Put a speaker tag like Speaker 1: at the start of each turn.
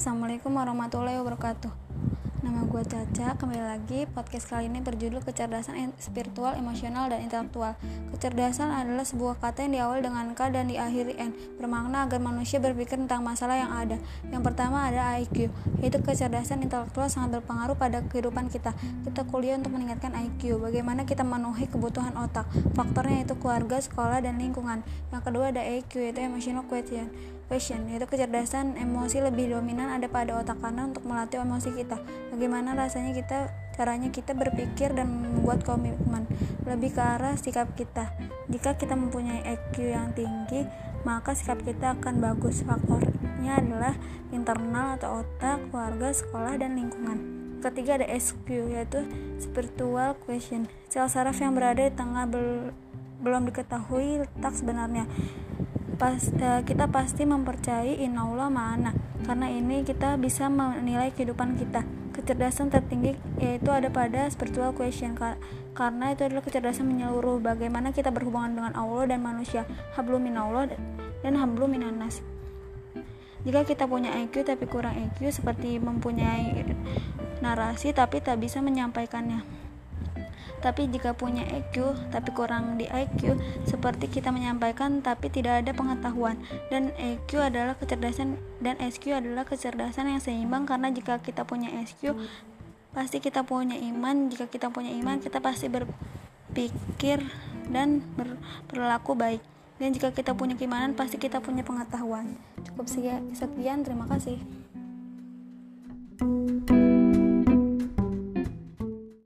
Speaker 1: Assalamualaikum warahmatullahi wabarakatuh. Nama gue Caca, kembali lagi podcast kali ini berjudul kecerdasan spiritual, emosional, dan intelektual. Kecerdasan adalah sebuah kata yang diawali dengan K dan diakhiri N. Bermakna agar manusia berpikir tentang masalah yang ada. Yang pertama ada IQ, yaitu kecerdasan intelektual sangat berpengaruh pada kehidupan kita. Kita kuliah untuk meningkatkan IQ, bagaimana kita memenuhi kebutuhan otak. Faktornya itu keluarga, sekolah, dan lingkungan. Yang kedua ada EQ, yaitu emotional quotient Passion, yaitu kecerdasan emosi lebih dominan ada pada otak kanan untuk melatih emosi kita. Bagaimana rasanya kita, caranya kita berpikir dan membuat komitmen lebih ke arah sikap kita. Jika kita mempunyai EQ yang tinggi, maka sikap kita akan bagus. Faktornya adalah internal atau otak, keluarga, sekolah, dan lingkungan. Ketiga ada SQ, yaitu spiritual question. Sel saraf yang berada di tengah bel belum diketahui letak sebenarnya pas, uh, kita pasti mempercayai innaullah mana karena ini kita bisa menilai kehidupan kita. Kecerdasan tertinggi yaitu ada pada spiritual question. Karena itu adalah kecerdasan menyeluruh. Bagaimana kita berhubungan dengan Allah dan manusia? Hablum minallah dan hablum minanas jika kita punya IQ tapi kurang IQ seperti mempunyai narasi tapi tak bisa menyampaikannya tapi jika punya EQ tapi kurang di IQ, seperti kita menyampaikan tapi tidak ada pengetahuan. Dan EQ adalah kecerdasan dan SQ adalah kecerdasan yang seimbang karena jika kita punya SQ pasti kita punya iman. Jika kita punya iman, kita pasti berpikir dan berperilaku baik. Dan jika kita punya keimanan, pasti kita punya pengetahuan. Cukup sekian, terima kasih.